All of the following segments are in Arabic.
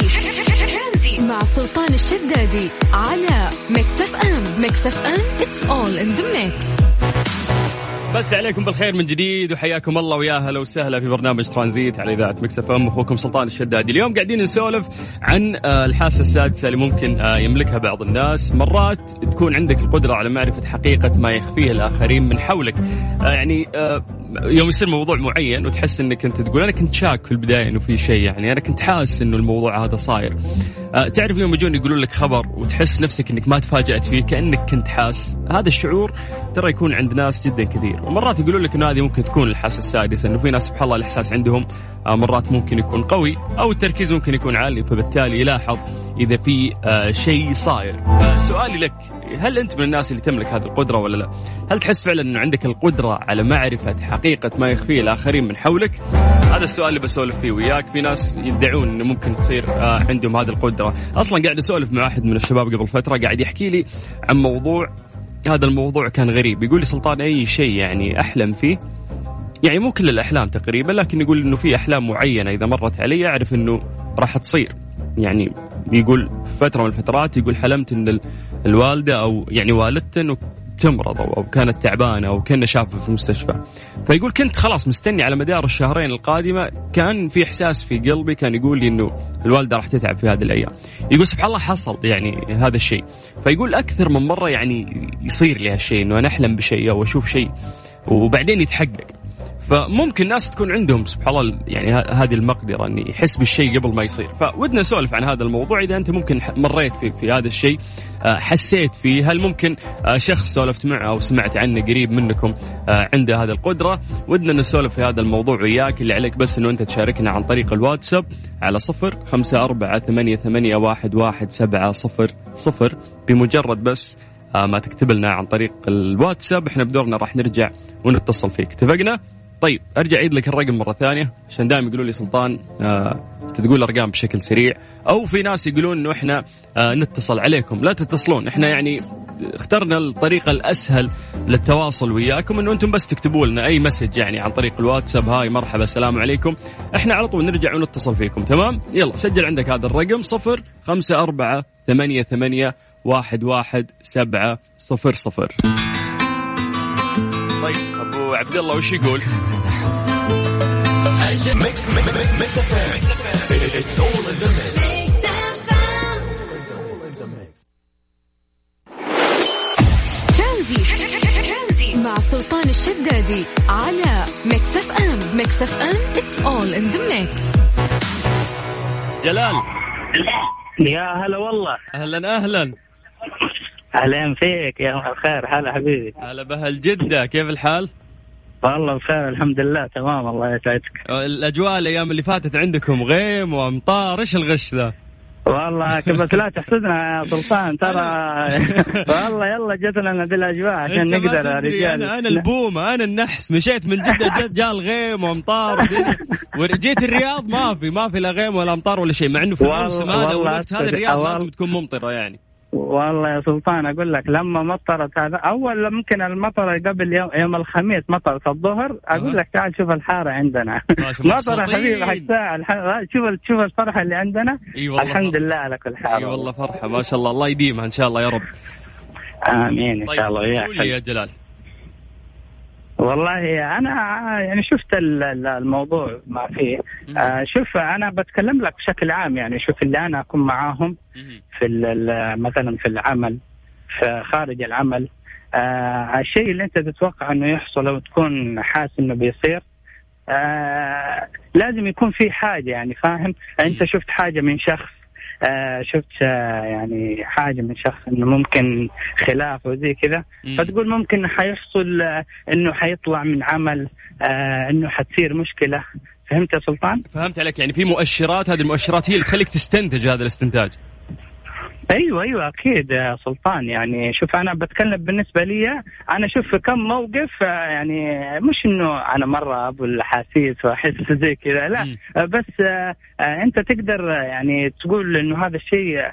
ترانزيت مع سلطان الشدادي على Mix FM. Mix FM it's all in the mix بس عليكم بالخير من جديد وحياكم الله ويا هلا وسهلا في برنامج ترانزيت على إذاعة Mix FM. أخوكم سلطان الشدادي، اليوم قاعدين نسولف عن آه، الحاسة السادسة اللي ممكن آه، يملكها بعض الناس، مرات تكون عندك القدرة على معرفة حقيقة ما يخفيه الآخرين من حولك، آه، يعني يوم يصير موضوع معين وتحس إنك أنت تقول أنا كنت شاك في البداية إنه في شيء يعني أنا كنت حاسس إنه الموضوع هذا صاير. تعرف يوم يجون يقولون لك خبر وتحس نفسك إنك ما تفاجأت فيه كأنك كنت حاس، هذا الشعور ترى يكون عند ناس جدا كثير، ومرات يقولون لك انه هذه ممكن تكون الحاسة السادسة إنه في ناس سبحان الله الإحساس عندهم آه، مرات ممكن يكون قوي أو التركيز ممكن يكون عالي فبالتالي يلاحظ إذا في آه، شيء صاير آه، سؤالي لك هل أنت من الناس اللي تملك هذه القدرة ولا لا؟ هل تحس فعلا انه عندك القدرة على معرفة حقيقة ما يخفيه الآخرين من حولك؟ هذا السؤال اللي بسولف فيه وياك في ناس يدعون إنه ممكن تصير عندهم هذه القدرة، أصلا قاعد أسولف مع واحد من الشباب قبل فترة قاعد يحكي لي عن موضوع هذا الموضوع كان غريب. يقول لي سلطان أي شيء يعني أحلم فيه؟ يعني مو كل الأحلام تقريبا لكن يقول إنه في أحلام معينة إذا مرت علي أعرف إنه راح تصير. يعني يقول فترة من الفترات يقول حلمت إن الوالدة أو يعني والدته تمرض أو كانت تعبانة أو كنا شافه في المستشفى. فيقول كنت خلاص مستني على مدار الشهرين القادمة. كان في إحساس في قلبي كان يقول لي إنه الوالدة راح تتعب في هذه الأيام. يقول سبحان الله حصل يعني هذا الشيء. فيقول أكثر من مرة يعني يصير لي هالشيء إنه أنا أحلم بشيء أو أشوف شيء وبعدين يتحقق. فممكن ناس تكون عندهم سبحان الله يعني هذه المقدرة إني يحس بالشيء قبل ما يصير. فودنا نسولف عن هذا الموضوع. إذا أنت ممكن مريت في في هذا الشيء آه، حسيت فيه هل ممكن آه، شخص سولفت معه أو سمعت عنه قريب منكم آه، عنده هذه القدرة؟ ودنا نسولف في هذا الموضوع وياك. اللي عليك بس إنه أنت تشاركنا عن طريق الواتساب على صفر خمسة أربعة ثمانية, ثمانية واحد, واحد سبعة صفر صفر. بمجرد بس ما تكتب لنا عن طريق الواتساب إحنا بدورنا راح نرجع ونتصل فيك. اتفقنا؟ طيب أرجع أعيد لك الرقم مرة ثانية عشان دائما يقولوا لي سلطان آه تقول ارقام بشكل سريع. أو في ناس يقولون إنه إحنا آه نتصل عليكم. لا تتصلون إحنا يعني اخترنا الطريقة الأسهل للتواصل وياكم إنه أنتم بس تكتبوا لنا أي مسج يعني عن طريق الواتساب. هاي مرحبا السلام عليكم. إحنا على طول نرجع ونتصل فيكم تمام؟ يلا سجل عندك هذا الرقم صفر خمسة أربعة ثمانية ثمانية واحد واحد سبعة صفر صفر. طيب أبو عبد الله وش يقول؟ ترانزيت مع سلطان الشدادي على Mix FM Mix FM it's all in the mix جلال. يا هلا والله. أهلا أهلا. أهلا فيك يا الخير هلا حبيبي هلا بهل جدة كيف الحال؟ والله بخير الحمد لله تمام الله يسعدك الأجواء الأيام اللي فاتت عندكم غيم وأمطار إيش الغش ذا؟ والله بس لا تحسدنا يا سلطان ترى والله يلا جت لنا ذي الاجواء عشان نقدر يا رجال أنا أنا البومة أنا النحس مشيت من جدة جت جاء الغيم وأمطار وجيت الرياض ما في ما في لا غيم ولا أمطار ولا شيء مع إنه في الموسم هذا والوقت هذا الرياض لازم تكون ممطرة يعني والله يا سلطان أقول لك لما مطرت هذا أول ممكن المطر قبل يوم, يوم الخميس مطرت الظهر أقول لك تعال شوف الحارة عندنا. مطر حبيبي حق ساعة. شوف شوف الفرحة اللي عندنا. الحمد لله على كل حال. إي والله فرحة. ما شاء الله. الله يديمها إن شاء الله يا رب. آمين إن شاء الله. طيب قول لي يا جلال. والله أنا يعني شفت الموضوع ما فيه. آه شوف أنا بتكلم لك بشكل عام يعني. شوف اللي أنا أكون معاهم في مثلا في العمل في خارج العمل آه الشيء اللي أنت تتوقع إنه يحصل أو تكون حاسس إنه بيصير آه لازم يكون في حاجة يعني فاهم؟ أنت شفت حاجة من شخص آه شفت آه يعني حاجة من شخص إنه ممكن خلاف وزي كذا فتقول ممكن حيحصل آه إنه حيطلع من عمل إنه حتصير مشكلة. فهمت يا سلطان؟ فهمت عليك. يعني في مؤشرات هذه المؤشرات هي اللي تخليك تستنتج هذا الاستنتاج. أيوه أيوه أكيد يا سلطان. يعني شوف أنا بتكلم بالنسبة لي أنا شوف كم موقف يعني مش إنه أنا مرة أبو الاحاسيس وأحس زي كذا لا. م. بس أنت تقدر يعني تقول إنه هذا الشيء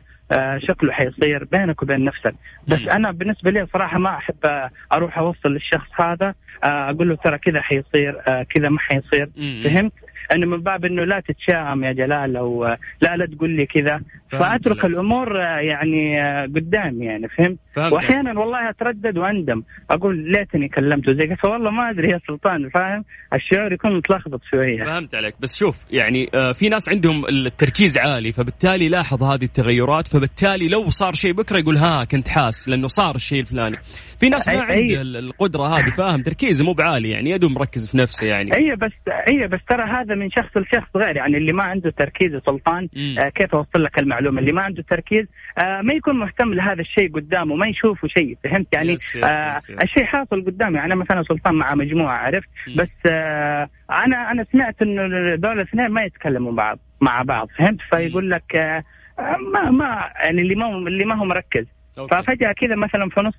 شكله حيصير بينك وبين نفسك. بس م. أنا بالنسبة لي صراحة ما أحب أروح أوصل للشخص هذا أقول له ترى كذا حيصير كذا ما حيصير. فهمت؟ أنه من باب إنه لا تتشائم يا جلال أو لا لا تقول لي كذا. فأترك لك. الأمور يعني قدامي يعني فهمت؟ واحيانا والله أتردد وأندم. أقول ليتني كلمته زي كذا والله ما أدري يا سلطان فاهم؟ الشعور يكون متلخبط شوية. فهمت عليك. بس شوف يعني آه، في ناس عندهم التركيز عالي فبالتالي لاحظ هذه التغيرات فبالتالي لو صار شيء بكرة يقول ها كنت حاس لأنه صار الشيء الفلاني. في ناس ما عنده القدرة هذه فاهم؟ تركيزه مو بعالي يعني يدو مركز في نفسه يعني. أي بس أي بس ترى هذا من شخص لشخص غير يعني اللي ما عنده تركيز سلطان آه كيف أوصل لك المعلومة؟ اللي ما عنده تركيز آه ما يكون مهتم لهذا الشيء قدامه ما يشوفه شيء فهمت؟ يعني yes yes آه yes yes. الشيء حاصل قدامي. أنا مثلا سلطان مع مجموعة عرفت. بس آه أنا أنا سمعت إنه دول الاثنين ما يتكلموا بعض مع بعض فهمت؟ فيقول لك آه ما ما يعني اللي ما اللي ما هو مركز. ففجأة كذا مثلا في نص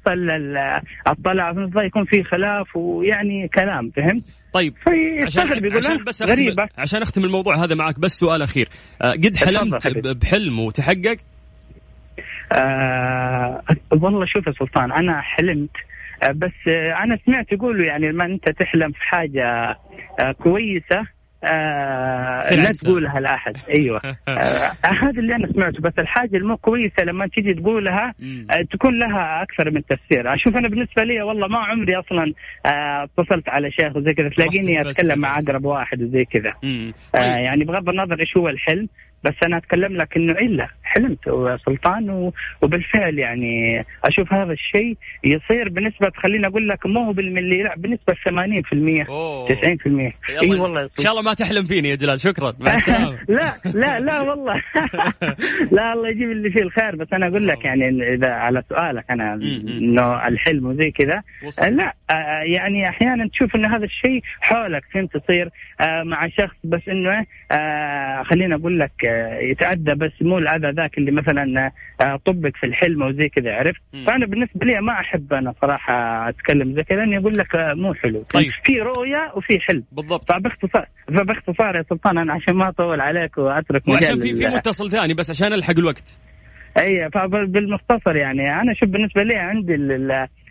الطلعة في نص يكون في خلاف ويعني كلام فهمت؟ طيب عشان, عشان بس غريبة عشان أختم الموضوع هذا معك بس سؤال أخير أه قد حلمت بحلم وتحقق؟ آه والله شوف يا سلطان أنا حلمت آه بس آه أنا سمعت يقولوا يعني لما أنت تحلم في حاجة آه كويسة آه لا تقولها لأحد. أيوه. آه هذا اللي أنا سمعته بس الحاجة المو كويسة لما تيجي تقولها آه تكون لها أكثر من تفسير. أشوف أنا بالنسبة لي والله ما عمري أصلا آه اتصلت على شيخ وزي كذا تلاقيني أتكلم مع أقرب واحد وزي كذا. آه طيب. يعني بغض النظر إيش هو الحلم بس أنا أتكلم لك إنه إلا حلمت سلطان وبالفعل يعني أشوف هذا الشيء يصير بنسبة خليني أقول لك مو هو بالملي لا بنسبة 80% أوه. 90% إي والله. إن شاء الله ما تحلم فيني يا جلال. شكرا. مع السلامة. لا لا لا والله. لا الله يجيب اللي فيه الخير. بس أنا أقول لك يعني إذا على سؤالك أنا إنه الحلم وزي كذا. لا آه، يعني أحيانا تشوف انه هذا الشيء حولك فهمت؟ تصير آه، مع شخص بس إنه آه، خليني أقول لك يتعدى بس مو الاذى ذاك اللي مثلا آه، طبق في الحلم وزي كذا عرفت؟ فأنا بالنسبة لي ما أحب أنا صراحة أتكلم زي كذا لأني أقول لك آه، مو حلو. طيب. في رؤية وفي حلم. بالضبط. فباختصار فباختصار يا سلطان أنا عشان ما أطول عليك وأترك مجال وعشان في في متصل ثاني بس عشان ألحق الوقت. أي فبالمختصر يعني أنا شوف بالنسبة لي عندي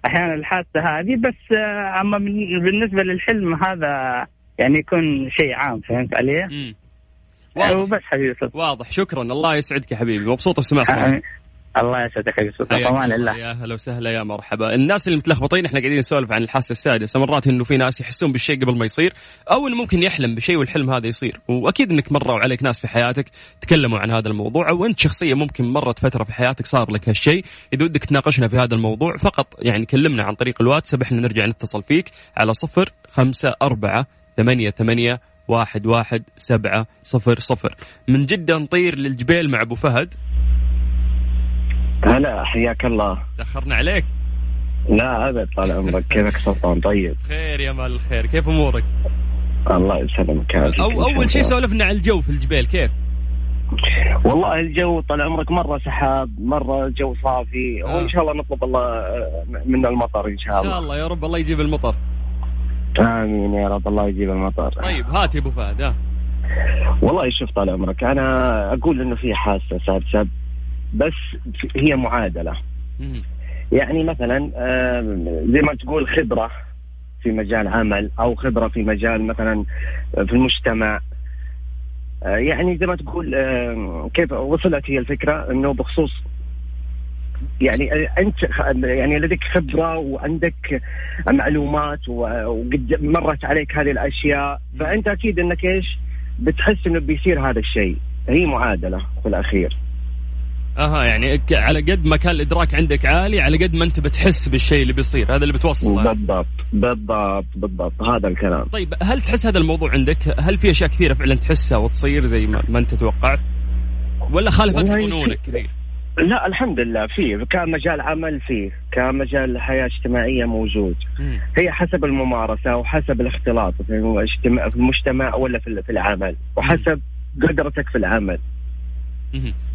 أحيانا الحادثة هذه بس آه، أما بالنسبة للحلم هذا يعني يكون شيء عام فهمت علي؟ واضح. وبس حبيبي واضح. شكرا. الله يسعدك يا حبيبي. مبسوط بسماع صوتك. الله يسعدك يا يوسف. الله. يا هلا وسهلا. يا مرحبا. الناس اللي متلخبطين إحنا قاعدين نسولف عن الحاسة السادسة. مرات إنه في ناس يحسون بالشيء قبل ما يصير أو إنه ممكن يحلم بشيء والحلم هذا يصير. وأكيد إنك مروا عليك ناس في حياتك تكلموا عن هذا الموضوع أو أنت شخصيا ممكن مرت فترة في حياتك صار لك هالشيء. إذا ودك تناقشنا في هذا الموضوع فقط يعني كلمنا عن طريق الواتساب إحنا نرجع نتصل فيك على صفر خمسة أربعة ثمانية ثمانية واحد واحد سبعة صفر صفر. من جدة نطير للجبيل مع أبو فهد. هلا حياك الله. تأخرنا عليك؟ لا ابد طال عمرك. كيفك سلطان؟ طيب. خير يا مال الخير. كيف أمورك؟ الله يسلمك. أو أول شيء سولفنا عن الجو في الجبيل كيف؟ والله الجو طال عمرك مرة سحاب مرة الجو صافي. آه. وان شاء الله نطلب الله آه، من المطر إن شاء الله. إن شاء الله يا رب الله يجيب المطر. آمين يا رب الله يجيب المطر. طيب هات يا أبو فهد ها. والله شوف طال عمرك أنا أقول إنه في حاسه سادسة بس هي معادلة. يعني مثلا زي ما تقول خبرة في مجال عمل أو خبرة في مجال مثلا في المجتمع. آه، يعني زي ما تقول كيف وصلت هي الفكرة؟ إنه بخصوص يعني أنت يعني لديك خبرة وعندك معلومات وقد مرت عليك هذه الأشياء فأنت أكيد إنك إيش؟ بتحس إنه بيصير هذا الشيء. هي معادلة في الأخير. أها يعني على قد ما كان الإدراك عندك عالي على قد ما أنت بتحس بالشيء اللي بيصير. هذا اللي بتوصله بالضبط بالضبط بالضبط. هذا الكلام. طيب هل تحس هذا الموضوع عندك؟ هل في أشياء كثيرة فعلا تحسها وتصير زي ما, ما أنت توقعت؟ ولا خالفت ظنونك كثير؟ لا الحمد لله فيه كمجال عمل فيه كمجال حياة اجتماعية موجود. مم. هي حسب الممارسة وحسب الاختلاط في المجتمع ولا في العمل وحسب قدرتك في العمل.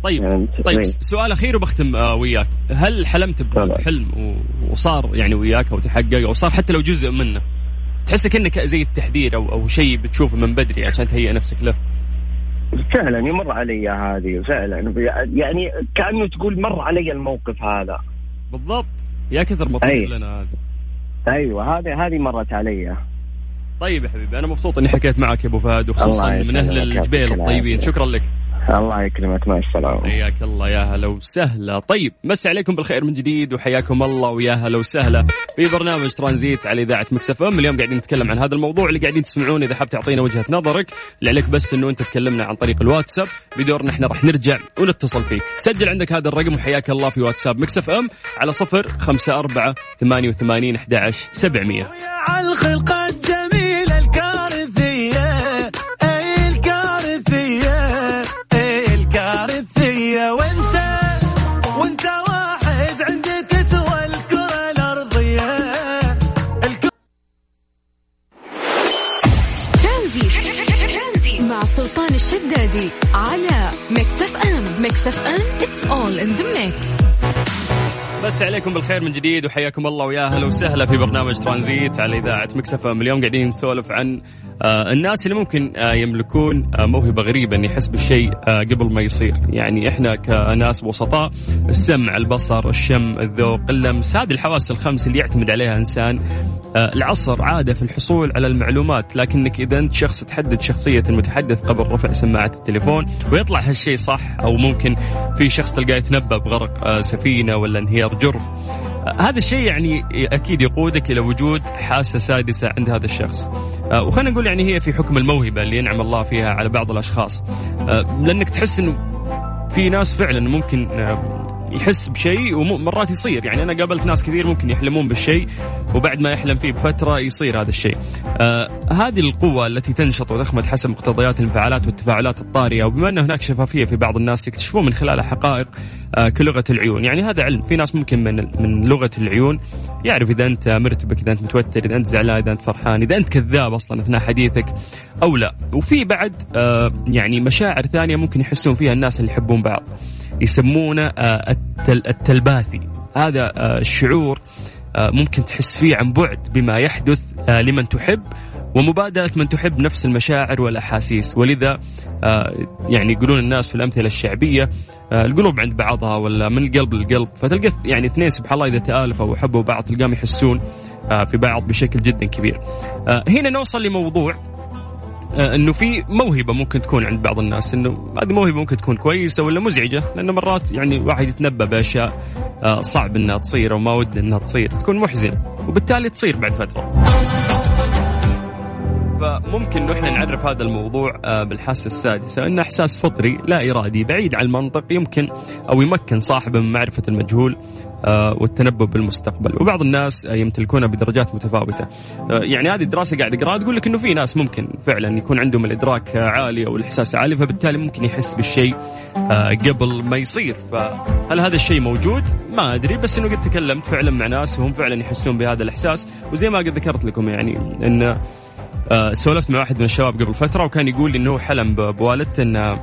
طيب يعني طيب سؤال أخير وبختم آه وياك. هل حلمت بحلم وصار يعني وياك أو تحقق أو صار حتى لو جزء منه؟ تحس كأنك زي التحذير أو أو شيء بتشوفه من بدري عشان تهيئ نفسك له؟ فعلا يمر علي هذه فعلا. يعني كأنه تقول مر علي الموقف هذا. بالضبط. يا كثر ما تصير لنا هذا أيوه هذه هذه مرت علي. طيب يا حبيبي أنا مبسوط إني حكيت معك يا أبو فهد وخصوصا من أهل الجبيل الطيبين. شكرا لك. الله يكرمك مع السلامة. حياك الله يا هلا وسهلا. طيب مسي عليكم بالخير من جديد وحياكم الله ويا هلا وسهلا. في برنامج ترانزيت على إذاعة Mix FM. اليوم قاعدين نتكلم عن هذا الموضوع اللي قاعدين تسمعون إذا حاب تعطينا وجهة نظرك. اللي عليك بس إنه أنت تكلمنا عن طريق الواتساب. بدورنا إحنا راح نرجع ونتصل فيك. سجل عندك هذا الرقم وحياك الله في واتساب Mix FM على صفر خمسة أربعة ثمانية وثمانين أحد سبعمية. الشدادي على Mix FM Mix FM it's all in the mix بس عليكم بالخير من جديد وحياكم الله ويا أهلا وسهلا في برنامج ترانزيت على إذاعة Mix FM اليوم قاعدين نسولف عن الناس اللي ممكن آه يملكون آه موهبة غريبة ان يحس بالشيء آه قبل ما يصير، يعني إحنا كناس وسطاء السمع، البصر، الشم، الذوق، اللمس، هذه الحواس الخمس اللي يعتمد عليها إنسان. آه العصر عادة في الحصول على المعلومات، لكنك إذا أنت شخص تحدد شخصية المتحدث قبل رفع سماعة التليفون ويطلع هالشيء صح أو ممكن في شخص تلقاه يتنبأ بغرق آه سفينة ولا انهيار جرف. هذا الشيء يعني أكيد يقودك إلى وجود حاسة سادسة عند هذا الشخص. آه، وخلينا نقول يعني هي في حكم الموهبة اللي ينعم الله فيها على بعض الأشخاص. آه، لأنك تحس إنه في ناس فعلا ممكن آه، يحس بشيء ومرات يصير يعني أنا قابلت ناس كثير ممكن يحلمون بالشيء وبعد ما يحلم فيه بفترة يصير هذا الشيء. آه هذه القوة التي تنشط وتخمد حسب مقتضيات الانفعالات والتفاعلات الطارئة وبما ان هناك شفافية في بعض الناس يكتشفون من خلالها حقائق آه كلغة العيون، يعني هذا علم، في ناس ممكن من من لغة العيون يعرف إذا أنت مرتبك، إذا أنت متوتر، إذا أنت زعلان، إذا أنت فرحان، إذا أنت كذاب أصلا أثناء حديثك أو لا، وفي بعد آه يعني مشاعر ثانية ممكن يحسون فيها الناس اللي يحبون بعض. يسمونه آه، التلباثي. هذا آه، الشعور آه، ممكن تحس فيه عن بعد بما يحدث لمن تحب ومبادرة من تحب نفس المشاعر والأحاسيس. ولذا يعني يقولون الناس في الأمثلة الشعبية القلوب عند بعضها ولا من القلب للقلب. فتلقى يعني اثنين سبحان الله إذا تآلفوا وحبوا بعض تلقاهم يحسون في بعض بشكل جدا كبير. هنا نوصل لموضوع إنه في موهبة ممكن تكون عند بعض الناس إنه هذه موهبة ممكن تكون كويسة ولا مزعجة لأنه مرات يعني واحد يتنبأ بأشياء آه، صعب إنها تصير أو ما ود إنها تصير تكون محزنة وبالتالي تصير بعد فترة. فممكن إنه إحنا نعرف هذا الموضوع آه، بالحاسة السادسة إنه إحساس فطري لا إرادي بعيد عن المنطق يمكن أو يمكن صاحبه من معرفة المجهول آه، والتنبؤ بالمستقبل. وبعض الناس يمتلكونها بدرجات متفاوتة. آه، يعني هذه الدراسة قاعد أقرأها تقول لك إنه في ناس ممكن فعلا يكون عندهم الإدراك عالي أو الإحساس عالي فبالتالي ممكن يحس بالشيء قبل ما يصير. فهل هذا الشيءء موجود؟ ما أدري بس إنه قد تكلمت فعلا مع ناس وهم فعلا يحسون بهذا الإحساس. وزي ما قد ذكرت لكم يعني إن آه، سولفت مع واحد من الشباب قبل فترة وكان يقول إنه حلم بوالدته إنه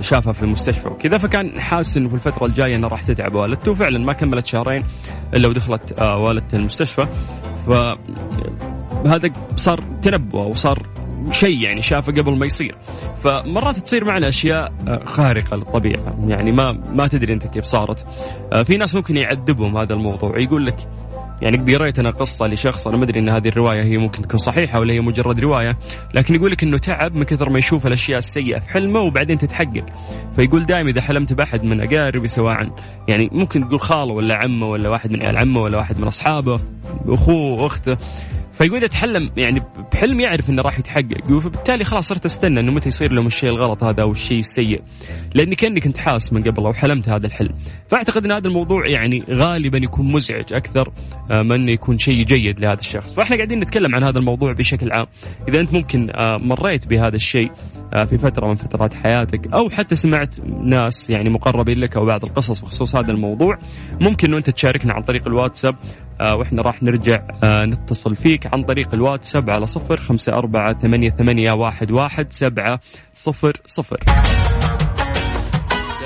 شافها في المستشفى وكذا فكان حاسس إنه في الفترة الجاية انه راح تتعب والدته. وفعلا ما كملت شهرين إلا ودخلت آه، والدته المستشفى. فهذا صار تنبؤ وصار شيء يعني شافه قبل ما يصير. فمرات تصير معنا أشياء آه، خارقة للطبيعة. يعني ما ما تدري أنت كيف صارت. في ناس ممكن يعذبهم هذا الموضوع. يقول لك يعني قريت أنا قصه لشخص. أنا ما أدري إن هذه الرواية هي ممكن تكون صحيحة ولا هي مجرد رواية لكن يقول لك إنه تعب من كثر ما يشوف الأشياء السيئة في حلمه وبعدين تتحقق. فيقول دائما إذا حلمت بأحد من أقاربي سواء يعني ممكن تقول خاله ولا عمه ولا واحد من عيال عمه ولا واحد من أصحابه أخوه واخته فيقول يتحلم يعني بحلم يعرف إنه راح يتحقق فبالتالي خلاص صرت أستنى إنه متى يصير لهم الشيء الغلط هذا أو الشيء السيء. لأني كأني كنت حاس من قبل أو حلمت هذا الحلم. فأعتقد إن هذا الموضوع يعني غالبا يكون مزعج أكثر آه، من إنه يكون شيء جيد لهذا الشخص. فإحنا قاعدين نتكلم عن هذا الموضوع بشكل عام. إذا أنت ممكن آه، مريت بهذا الشيء آه، في فترة من فترات حياتك أو حتى سمعت ناس يعني مقربين لك أو بعض القصص بخصوص هذا الموضوع ممكن إنه أنت تشاركنا عن طريق الواتساب وإحنا راح نرجع نتصل فيك. عن طريق الواتساب على صفر خمسة أربعة ثمانية, ثمانية واحد, واحد سبعة صفر صفر.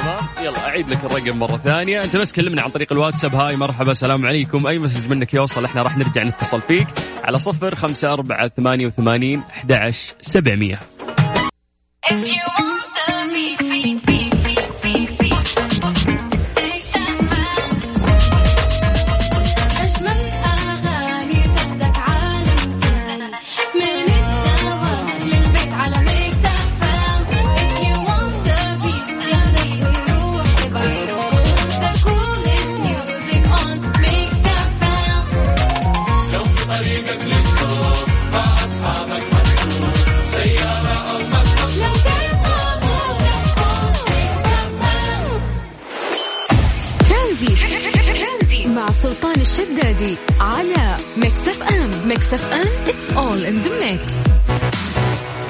تمام؟ يلا أعيد لك الرقم مرة ثانية. أنت بس كلمنا عن طريق الواتساب. هاي مرحبا السلام عليكم. أي مسج منك يوصل إحنا راح نرجع نتصل فيك على صفر خمسة أربعة ثمانية وثمانين أحد سبعمية. الشدادي على Mix FM Mix FM it's all in the mix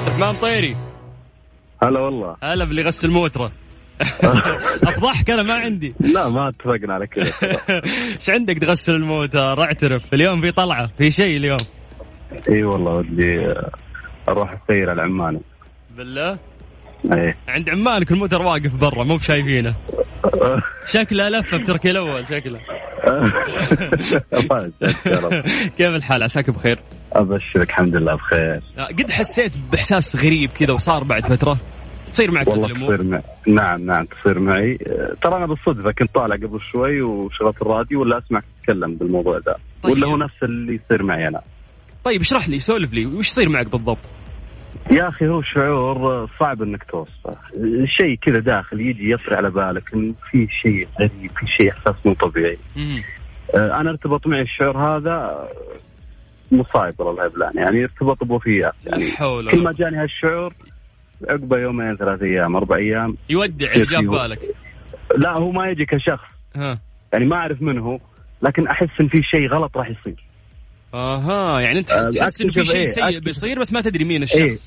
عثمان طيري. هلا والله. هلا باللي غسل موتره. افضحك أنا ما عندي. لا ما اتفقنا على كذا. إيش عندك تغسل الموتر اعترف. اليوم في طلعة. في شيء اليوم؟ إي والله ودي أروح اسير على عماني. بالله؟ إيه. عند عمانك الموتر واقف برا مو بشايفينه. شكله لفه بتركي الأول شكله. كيف الحال؟ عساك بخير؟ أبشرك الحمد لله بخير. قد حسيت بإحساس غريب كذا وصار بعد فترة؟ تصير معك والله تصير معي نعم نعم تصير معي. ترى أنا بالصدفة كنت طالع قبل شوي وشغلت الراديو ولا اسمعك تتكلم بالموضوع ذا طيب. ولا هو نفس اللي يصير معي أنا. طيب اشرح لي سولف لي وش يصير معك بالضبط؟ يا أخي هو شعور صعب إنك توصفه، شيء كذا داخل يجي يطري على بالك انه في شيء غريب، في شيء إحساس مو طبيعي. آه، أنا ارتبط معي الشعور هذا مصايب والله الهبلان يعني ارتبط بوفيات يعني كل ما جاني هالشعور عقبه يومين ثلاث أيام أربع أيام يودع اللي جاب بالك. لا هو ما يجي كشخص. ها. يعني ما أعرف من هو لكن أحس إن في شيء غلط راح يصير. أها يعني انت آه، تحس إنه في شيء إيه؟ سيء بيصير بس ما تدري مين الشخص إيه؟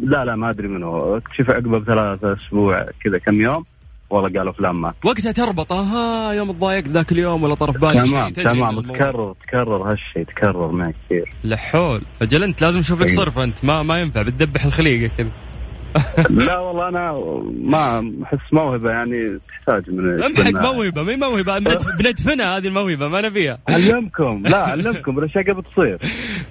لا لا ما أدري منه أكتشف عقبه بثلاثة أسبوع كذا كم يوم والله قالوا فلان مات وقتها تربط أها يوم تضايقت ذاك اليوم ولا طرف بالك تمام تمام تكرر تكرر هالشيء تكرر معي كثير لحول أجل أنت لازم نشوف لك إيه. صرف أنت ما ما ينفع بتدبح الخليقة كذا لا والله أنا ما أحس موهبة يعني تحتاج من امحق موهبة مي موهبة. بندفنها هذه الموهبة ما نبيها. علمكم لا علمكم بالاشياء قبل تصير.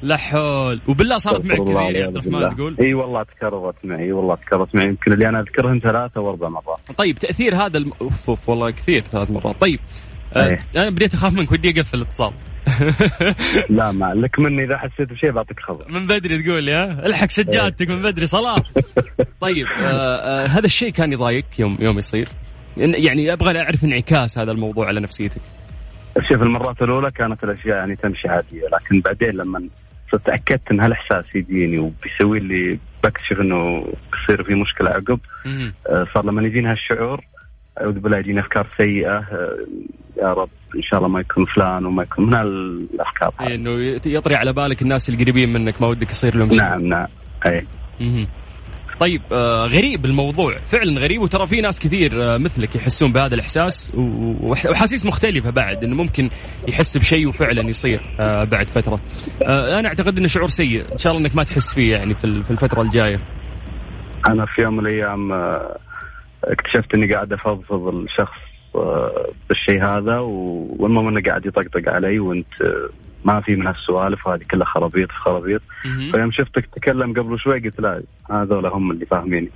لا حول. وبالله صارت معك كثير يا عبد الرحمن تقول. إي والله تكررت معي والله تكررت معي. يمكن اللي أنا أذكرهن ثلاثة أو أربع مرات. طيب تأثير هذا الم... أوف أوف والله كثير ثلاث مرات. طيب أه أنا بديت أخاف منك ودي أقفل الاتصال. لا ما لك مني إذا حسيت بشيء بعطيك خبر. من بدري تقول ها الحق سجادتك من بدري صلاة. طيب آه آه هذا الشيء كان يضايقك يوم يوم يصير؟ يعني أبغى أعرف انعكاس هذا الموضوع على نفسيتك. شوف المرات الأولى كانت الأشياء يعني تمشي عادية لكن بعدين لما صرت تأكدت إن هالإحساس يجيني وبيسوي لي بكتشف إنه بيصير في مشكلة عقب آه صار لما يجيني هالشعور أعوذ بالله يجيني أفكار سيئة. يا رب إن شاء الله ما يكون فلان وما يكون من هالافكار اي إنه يطري على بالك الناس القريبين منك ما ودك يصير لهم شيء. نعم نعم. اي طيب آه غريب الموضوع. فعلا غريب وترى في ناس كثير آه مثلك يحسون بهذا الإحساس وحاسيس مختلفة بعد إنه ممكن يحس بشيء وفعلا يصير آه بعد فترة. آه أنا أعتقد إنه شعور سيء. إن شاء الله إنك ما تحس فيه يعني في الفترة الجاية. أنا في يوم من الأيام آه اكتشفت إني قاعد أفضفض الشخص آه، بالشيء هذا والمهم إنه قاعد يطقطق علي وأنت آه، ما في من هالسوالف وهذه كلها خرابيط في خرابيط فيوم شفتك تتكلم قبل شوي قلت لا هذول هم اللي فاهميني.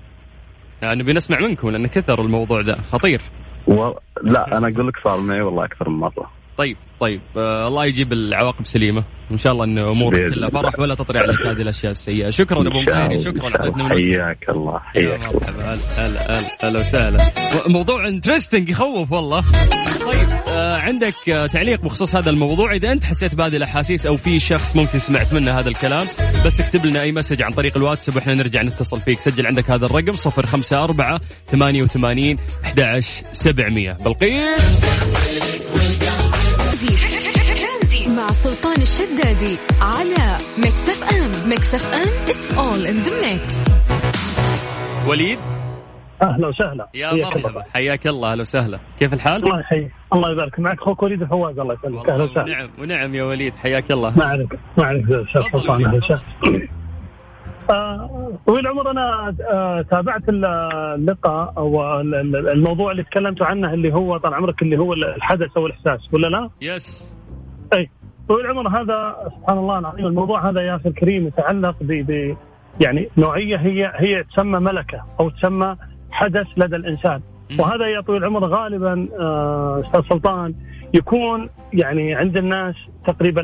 يعني بنسمع منكم لأن كثر الموضوع ده خطير. و... لا أنا أقول لك صار معي والله أكثر من مرة. طيب طيب آه الله يجيب العواقب سليمة. وان شاء الله إن أمورك كلها فرح ولا تطري عليك هذه الأشياء السيئة. شكرا أبو مخيري شكرا. اعطيتنا حياك الله حياك مرحبا. هلا هلا هلا وسهلا. موضوع interesting يخوف والله. طيب آه عندك آه تعليق بخصوص هذا الموضوع؟ إذا أنت حسيت بهذه الأحاسيس أو في شخص ممكن سمعت منه هذا الكلام بس اكتب لنا أي message عن طريق الواتساب وإحنا نرجع نتصل فيك. سجل عندك هذا الرقم 054 88 11 700 بلقيس! سلطان الشدادي على Mix FM Mix FM it's all in the mix وليد؟ أهلا وسهلا. يا مرحبا. حياك الله أهلا وسهلا. كيف الحال؟ الله يحييك الله يبارك. معك أخوك وليد الفواز الله يسلمك. أهلا وسهلا. ونعم ونعم يا وليد. حياك الله. ما عليك ما عليك أستاذ سلطان أهلا وسهلا. آه، طويل العمر أنا آه، تابعت اللقاء أو الموضوع اللي تكلمتوا عنه اللي هو طال عمرك اللي هو الحدث أو الاحساس ولا لا؟ يس. اي طويل العمر هذا سبحان الله العظيم الموضوع هذا يا أخي الكريم يتعلق ب يعني نوعية هي هي تسمى ملكة أو تسمى حدث لدى الإنسان. وهذا يا طويل العمر غالبا آه، أستاذ سلطان يكون يعني عند الناس تقريبا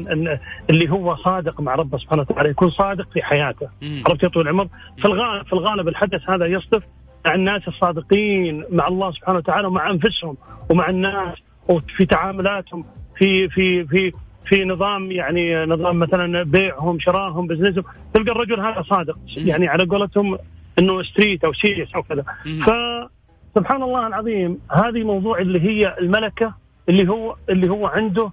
اللي هو صادق مع ربه سبحانه وتعالى يكون صادق في حياته. عرفت يا طويل العمر؟ في الغالب في الغالب الحدث هذا يصدف مع الناس الصادقين مع الله سبحانه وتعالى ومع أنفسهم ومع الناس وفي تعاملاتهم في في في في نظام يعني نظام مثلا بيعهم شراهم business هم تلقى الرجل هذا صادق. يعني على قولتهم إنه straight أو serious أو كذا. فسبحان الله العظيم هذه موضوع اللي هي الملكة اللي هو اللي هو عنده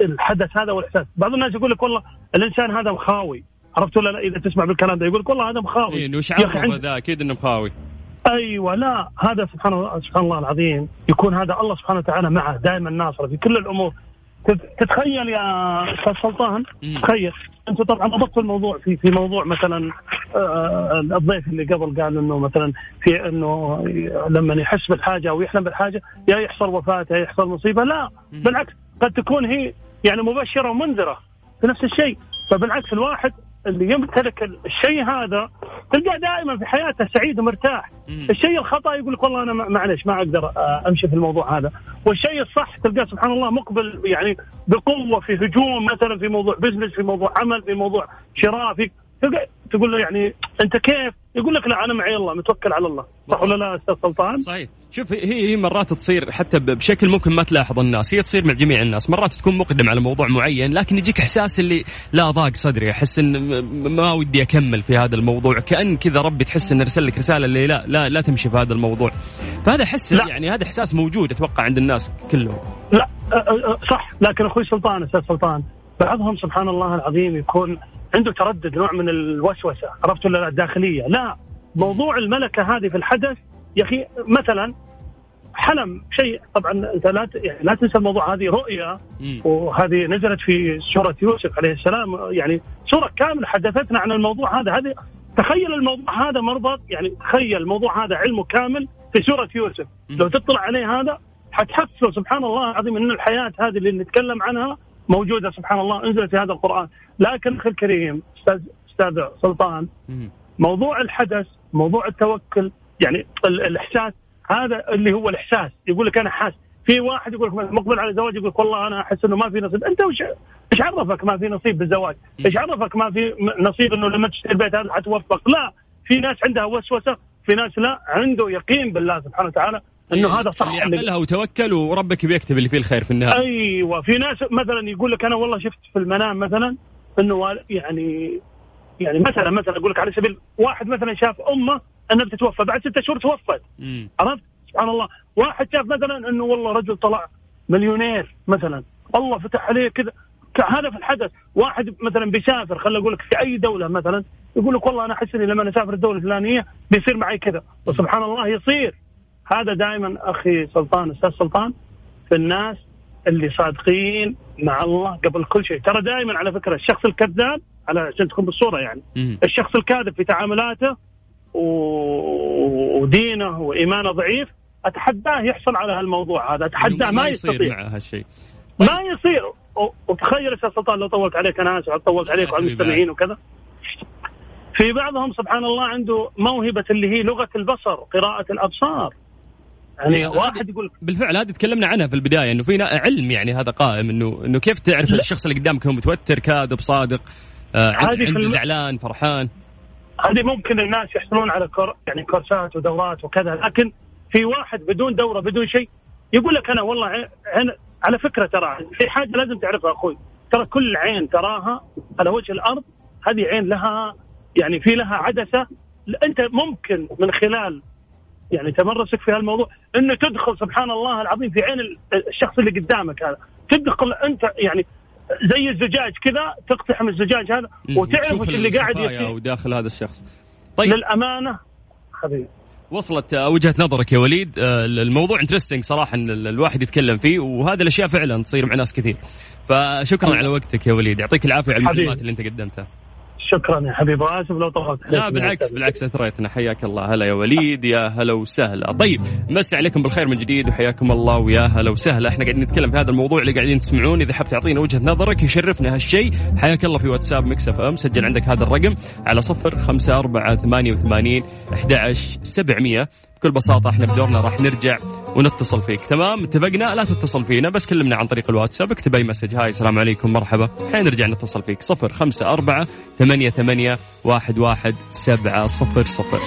الحدث هذا والإحساس. بعض الناس يقول لك والله الإنسان هذا مخاوي. عرفت ولا لا؟ إذا تسمع بالكلام ده يقول لك والله هذا مخاوي. اي إنه شعار ذا أكيد إنه مخاوي. أيوه لا هذا سبحان الله سبحان الله العظيم يكون هذا الله سبحانه وتعالى معه دائما ناصر في كل الأمور. تتخيل يا أستاذ سلطان. تخيل أنت طبعا أضفت الموضوع في في موضوع مثلا آه، الضيف اللي قبل قال إنه مثلا في إنه لما يحس بالحاجة أو يحلم بالحاجة يا يحصل وفاة يا يحصل مصيبة. لا بالعكس قد تكون هي يعني مبشرة ومنذرة في نفس الشيء. فبالعكس الواحد اللي يمتلك الشيء هذا تلقاه دائما في حياته سعيد ومرتاح. الشيء الخطأ يقول لك والله أنا معلش ما أقدر آه، أمشي في الموضوع هذا والشيء الصح تلقاه سبحان الله مقبل يعني بقوة في هجوم مثلا في موضوع بزنس في موضوع عمل في موضوع شراء في تقول له يعني أنت كيف؟ يقول لك لا أنا معي الله متوكل على الله. صح ولا لا أستاذ سلطان؟ صحيح. شوف هي هي مرات تصير حتى بشكل ممكن ما تلاحظ الناس هي تصير مع جميع الناس. مرات تكون مقدم على موضوع معين لكن يجيك إحساس اللي لا ضاق صدري أحس إن ما ودي أكمل في هذا الموضوع. كأن كذا ربي تحس إنه ارسل لك رسالة اللي لا لا لا تمشي في هذا الموضوع. فهذا حس لا. يعني هذا إحساس موجود أتوقع عند الناس كلهم. لا صح. لكن أخوي سلطان أستاذ سلطان بعضهم سبحان الله العظيم يكون عنده تردد نوع من الوسوسة عرفت ولا لا؟ الداخلية. لا موضوع الملكة هذه في الحدث يا أخي مثلا حلم شيء. طبعا أنت لا يعني لا تنسى الموضوع هذه رؤيا وهذه نزلت في سورة يوسف عليه السلام. يعني سورة كاملة حدثتنا عن الموضوع هذا. هذه تخيل الموضوع هذا مربط يعني تخيل الموضوع هذا علمه كامل في سورة يوسف. لو تطلع عليه هذا حتحصل سبحان الله العظيم إن الحياة هذه اللي نتكلم عنها موجودة سبحان الله أنزلت في هذا القرآن. لكن أخي الكريم أستاذ أستاذ سلطان موضوع الحدث موضوع التوكل يعني الإحساس هذا اللي هو الإحساس. يقول لك أنا حاس. في واحد يقول لك مقبل على الزواج يقول لك والله أنا أحس إنه ما في نصيب. أنت وش إيش عرفك ما في نصيب بالزواج؟ إيش عرفك ما في نصيب إنه لما تشتري البيت هذا حتوفق؟ لا. في ناس عندها وسوسة في ناس لا. عنده يقين بالله سبحانه وتعالى. إنه إيه، هذا صح. اللي يعملها وتوكل وربك بيكتب اللي فيه الخير في النهاية. أيوه. في ناس مثلا يقول لك أنا والله شفت في المنام مثلا إنه يعني يعني مثلا مثلا أقول لك على سبيل واحد مثلا شاف أمه إنها بتتوفى بعد ستة شهور توفت. عرفت؟ سبحان الله. واحد شاف مثلا إنه والله رجل طلع مليونير مثلا. الله فتح عليه كذا. هذا في الحدث. واحد مثلا بيسافر خلينا أقول لك في أي دولة مثلا يقول لك والله أنا أحس إني لما أسافر الدولة الفلانية بيصير معي كذا. وسبحان الله يصير. هذا دائما أخي سلطان أستاذ سلطان في الناس اللي صادقين مع الله قبل كل شيء. ترى دائما على فكرة الشخص الكذاب على عشان تكون بالصورة يعني الشخص الكاذب في تعاملاته ودينه وإيمانه ضعيف أتحداه يحصل على هالموضوع هذا أتحداه ما يستطيع. مع هالشيء. طيب. ما يصير. وتخيل أستاذ سلطان لو طولت عليك أنا آسف طولت عليك وعلى المستمعين وكذا. في بعضهم سبحان الله عنده موهبة اللي هي لغة البصر قراءة الأبصار. يعني إيه، واحد يقول بالفعل هذه تكلمنا عنها في البداية إنه في علم يعني هذا قائم إنه إنه كيف تعرف لا. الشخص اللي قدامك هو متوتر كاذب صادق آه عنده الم... زعلان فرحان. هذه ممكن الناس يحصلون على كور يعني كورسات ودورات وكذا لكن في واحد بدون دورة بدون شيء يقول لك أنا والله عين على فكرة ترى في حاجة لازم تعرفها أخوي. ترى كل عين تراها على وجه الأرض هذه عين لها يعني في لها عدسة. أنت ممكن من خلال يعني تمرسك في هالموضوع. إنه تدخل سبحان الله العظيم في عين الشخص اللي قدامك هذا. تدخل أنت يعني زي الزجاج كذا تقتحم الزجاج هذا وتعرف وش اللي قاعد يصير. داخل هذا الشخص. طيب. للأمانة حبيبي وصلت وجهة نظرك يا وليد. آه، الموضوع interesting صراحة إن الواحد يتكلم فيه وهذه الأشياء فعلا تصير مع ناس كثير. فشكرا على وقتك يا وليد. يعطيك العافية على المعلومات اللي أنت قدمتها. شكرا يا حبيبي واسف لو طولت لا بالعكس بالعكس اثريتنا حياك الله. هلا يا وليد يا هلا وسهلا. طيب مسي عليكم بالخير من جديد وحياكم الله ويا هلا وسهلا. إحنا قاعدين نتكلم في هذا الموضوع اللي قاعدين تسمعون. إذا حاب تعطينا وجهة نظرك يشرفنا هالشيء حياك الله في واتساب Mix FM. سجل عندك هذا الرقم على صفر خمسة أربعة ثمانية وثمانين أحد سبعمية. بكل بساطة إحنا بدورنا راح نرجع ونتصل فيك. تمام؟ اتفقنا؟ لا تتصل فينا بس كلمنا عن طريق الواتساب اكتب أي message. Hi السلام عليكم مرحبا. حينرجع نتصل فيك. صفر خمسة أربعة ثمانية ثمانية واحد واحد سبعة صفر صفر.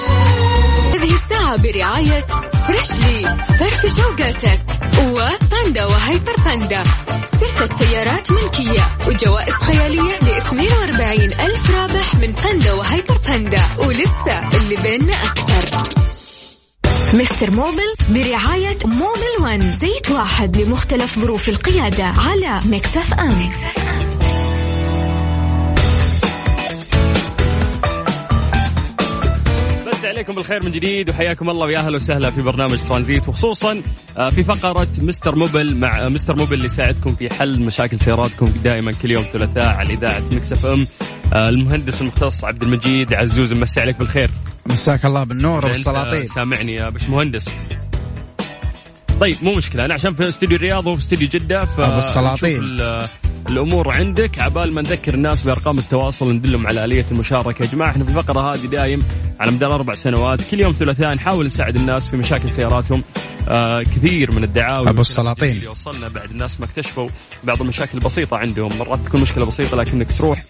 هذه الساعة برعاية Freshly فرف شوقاتك وباندا وهيبر باندا. ستة سيارات ملكية وجوائز خيالية ل 42 ألف رابح من باندا وهيبر باندا. ولسه اللي بيننا أكثر. Mister Mobil برعاية Mobil One زيت واحد لمختلف ظروف القيادة على Mix FM. عليكم بالخير من جديد وحياكم الله ويا أهلا وسهلا في برنامج ترانزيت وخصوصا آه، في فقرة Mister Mobil مع Mister Mobil اللي يساعدكم في حل مشاكل سياراتكم دائما كل يوم ثلاثاء على إذاعة Mix FM. آه، المهندس المختص عبد المجيد عزوز مسي عليك بالخير. مساك الله بالنور والسلاطين. سامعني يا باش مهندس. طيب مو مشكلة. أنا عشان في استوديو الرياض وفي استوديو جدة ف السلاطين. الأمور عندك. عبال ما نذكر الناس بأرقام التواصل ندلهم على آلية المشاركة. يا جماعة إحنا في الفقرة هذه دايم على مدار أربع سنوات كل يوم ثلاثاء نحاول نساعد الناس في مشاكل سياراتهم. آه كثير من الدعاوى أبو السلاطين. اللي وصلنا بعد الناس ما اكتشفوا بعض المشاكل البسيطة عندهم. مرات تكون مشكلة بسيطة لكنك تروح